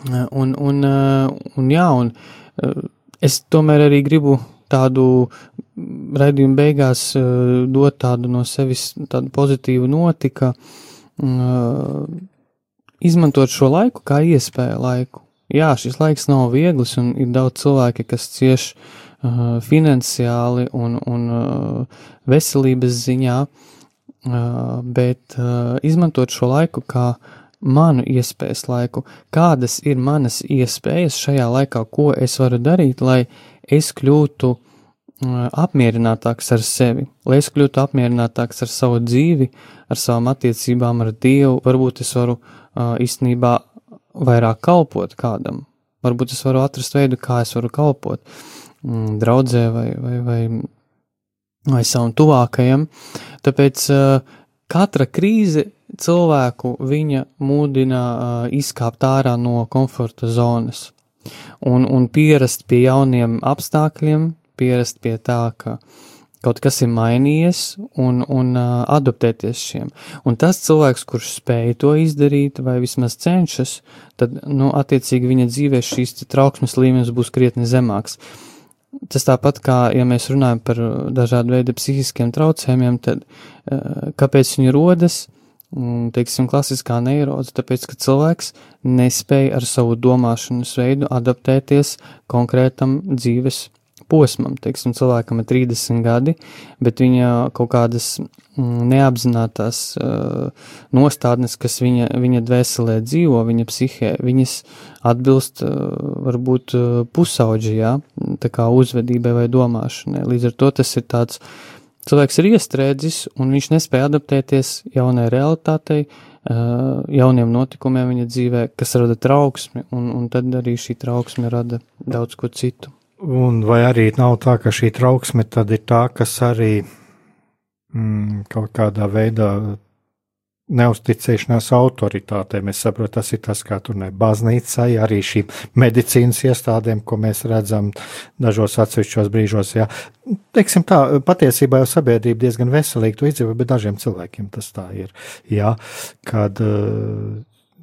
B: Un, un, un jā, un es tomēr arī gribu tādu raidījumu beigās dot tādu no sevis tādu pozitīvu notika, izmantot šo laiku kā iespēju laiku. Jā, šis laiks nav viegls un ir daudz cilvēki, kas cieš finansiāli un, un veselības ziņā, bet izmantot šo laiku kā manu iespējas laiku, kādas ir manas iespējas šajā laikā, ko es varu darīt, lai es kļūtu apmierinātāks ar sevi, lai es kļūtu apmierinātāks ar savu dzīvi, ar savām attiecībām ar Dievu. Varbūt es varu īstenībā vairāk kalpot kādam, varbūt es varu atrast veidu, kā es varu kalpot mm, draudzē vai, vai, vai, vai savam tuvākajam. Tāpēc katra krīze cilvēku viņa mūdina uh, izkāpt ārā no komforta zonas un, un pierast pie jauniem apstākļiem, pierast pie tā, ka kaut kas ir mainījies un, un uh, adaptēties šiem. Un tas cilvēks, kurš spēj to izdarīt vai vismaz cenšas, tad, nu, attiecīgi viņa dzīvē šīs trauksmes līmenis būs krietni zemāks. Tas tāpat kā, ja mēs runājam par dažādu veidu psihiskiem traucējumiem, tad uh, kāpēc viņi rodas? Uh, teiksim, klasiskā neiroze, tāpēc, ka cilvēks nespēja ar savu domāšanas veidu adaptēties konkrētam dzīves posmam. Teiksim, cilvēkam ir 30 gadi, bet viņa kaut kādas neapzinātās uh, nostādnes, kas viņa, viņa dvēselē dzīvo, viņa psihē, viņas atbilst uh, varbūt uh, pusauģi, jā, tā kā uzvedībai vai domāšanai. Līdz ar to tas ir tāds Cilvēks ir iestrēdzis, un viņš nespēja adaptēties jaunai realitātei, jauniem notikumiem viņa dzīvē, kas rada trauksmi, un, un tad arī šī trauksme rada daudz ko citu.
A: Un vai arī nav tā, ka šī trauksme tad ir tā, kas arī mm, kaut kādā veidā neusticēšanās autoritātēm. Es saprotu, tas ir tas, kā tur ne baznīcai, arī šīm medicīnas iestādēm, ko mēs redzam dažos atsevišķos brīžos. Jā. Teiksim tā, patiesībā jau sabiedrība diezgan veselīgi to izdzīvo, bet dažiem cilvēkiem tas tā ir. Jā, kad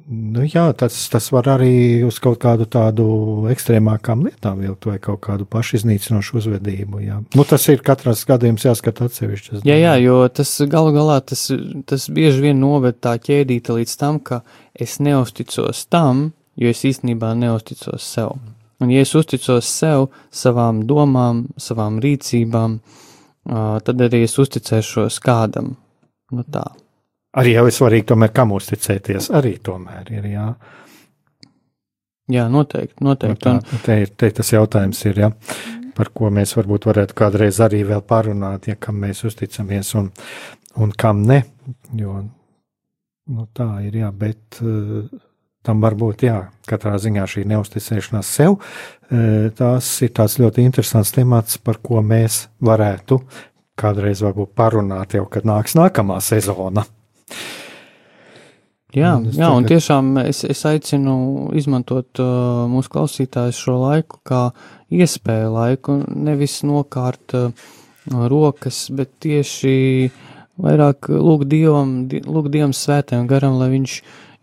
A: Nu, jā, tas, tas var arī uz kaut kādu tādu ekstrēmākām lietām vilkt vai kaut kādu pašiznīcinošu uzvedību. Jā. Nu, tas ir katrs gadījums jāskata atsevišķi.
B: Jā, jā, jo tas galu galā tas, tas bieži vien noved tā ķēdīte līdz tam, ka es neusticos tam, jo es īstenībā neusticos sev. Un ja es uzticos sev, savām domām, savām rīcībām, tad arī es uzticēšos kādam. Nu tā.
A: Arī jau ir svarīgi, tomēr, kam uzticēties. Arī tomēr ir. Jā,
B: jā noteikti. noteikti.
A: Nu, tā, te, te tas jautājums ir, jā, par ko mēs varbūt varētu kādreiz arī vēl parunāt, ja kam mēs uzticamies un, un kam ne. Jo nu, tā ir, jā, bet. Uh, tam var būt, jā, katrā ziņā šī neusticēšanās sev. Uh, tās ir tāds ļoti interesants temats, par ko mēs varētu kādreiz varbūt parunāt jau, kad nāks nākamā sezona.
B: Jā, un jā, un tiešām es, es aicinu izmantot uh, mūsu klausītājus šo laiku kā iespēju laiku, nevis nokārt uh, rokas, bet tieši vairāk lūgt Dievam, lūgt Dievam svētēm garam, lai viņš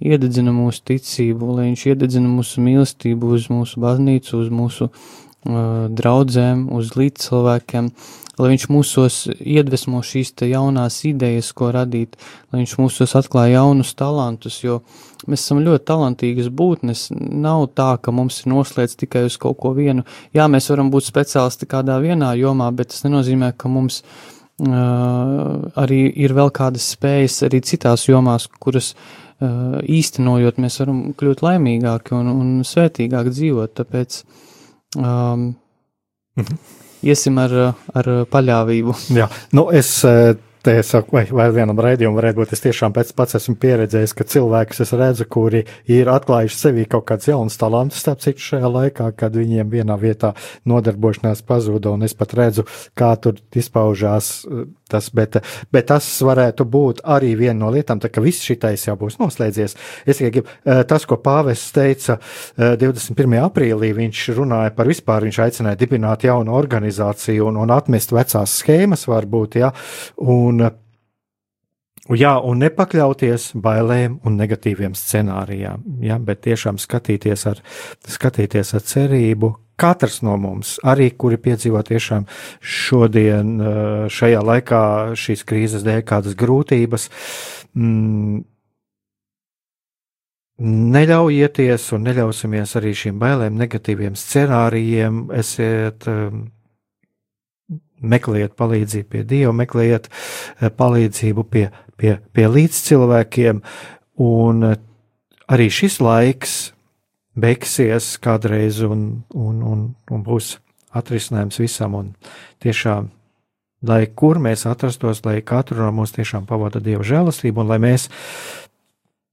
B: iededzina mūsu ticību, lai viņš iededzina mūsu mīlestību uz mūsu baznīcu, uz mūsu uh, draudzēm, uz līdzcilvēkiem, lai viņš mūsos iedvesmo šīs jaunās idejas, ko radīt, lai viņš mūsos atklāja jaunus talantus, jo mēs esam ļoti talantīgas būtnes. Nav tā, ka mums ir noslēdz tikai uz kaut ko vienu. Jā, mēs varam būt speciālisti kādā vienā jomā, bet tas nenozīmē, ka mums uh, arī ir vēl kādas spējas arī citās jomās, kuras uh, īstenojot, mēs varam kļūt laimīgāki un, un svētīgāk dzīvot. Tāpēc um, mhm iesim ar, ar paļāvību.
A: Jā, nu es te saku, vai, vai vienam raidījumam varētu būt, es tiešām pēc pats esmu pieredzējis, ka cilvēkus es redzu, kuri ir atklājuši sevī kaut kāds jauns talants, starp citu šajā laikā, kad viņiem vienā vietā nodarbošanās pazuda, un es pat redzu, kā tur izpaužās eh, tas, bet, bet tas varētu būt arī viena no lietām, tā ka viss šitais jau būs noslēdzies. Es tikai gribu, eh, tas, ko pāvests teica 21. Eh, aprīlī, viņš runāja par vispār, viņš aicināja dibināt jaunu organizāciju un, un atmest vecās schēmas varbūt, ja, un jā, un nepakļauties bailēm un negatīviem scenārijām, ja, bet tiešām skatīties ar, skatīties ar cerību. Katrs no mums, arī kuri piedzīvo tiešām šodien, šajā laikā, šīs krīzes dēļ, kādas grūtības, mm, neļaujieties un neļausimies arī šīm bailēm, negatīviem scenārijiem. Esiet meklējiet palīdzību pie Dieva, meklējiet eh, palīdzību pie, pie, pie līdzcilvēkiem, un eh, arī šis laiks beigsies kādreiz un, un, un, un būs atrisinājums visam, un tiešām, lai kur mēs atrastos, lai katru no mums tiešām pavada Dieva žēlastību, un lai mēs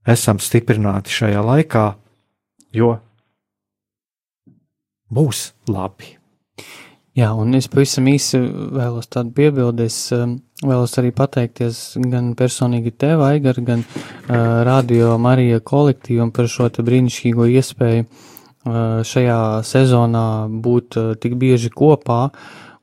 A: esam stiprināti šajā laikā, jo būs labi.
B: Jā, un es pavisam īsi vēlos tādu piebildi. Es um, vēlos arī pateikties gan personīgi tev, Aigar, gan uh, Radio Marija kolektīvam par šo brīnišķīgo iespēju uh, šajā sezonā būt uh, tik bieži kopā.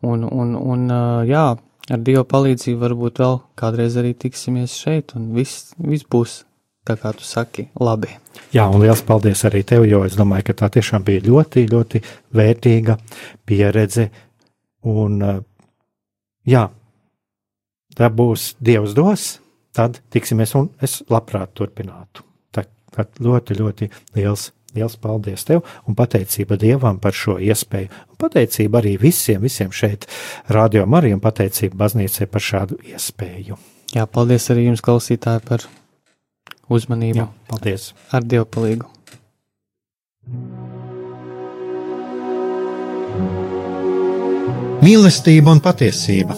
B: Un, un, un uh, jā, ar Dieva palīdzību varbūt vēl kādreiz arī tiksimies šeit, un viss, viss būs tā kā tu saki, labi.
A: Jā, un liels paldies arī tev, jo es domāju, ka tā tiešām bija ļoti, ļoti vērtīga pieredze. Un, jā, tā būs Dievs dos, tad tiksimies, un es labprāt turpinātu. Tā, tā ļoti, ļoti liels. Liels paldies tev un pateicība Dievam par šo iespēju. Un pateicība arī visiem, visiem šeit, radio Marija, un pateicība baznīcai par šādu iespēju.
B: Jā, paldies arī jums, klausītāji, par uzmanību. Jā,
A: paldies!
B: Ar Dievu palīgu!
C: Mīlestība un patiesība.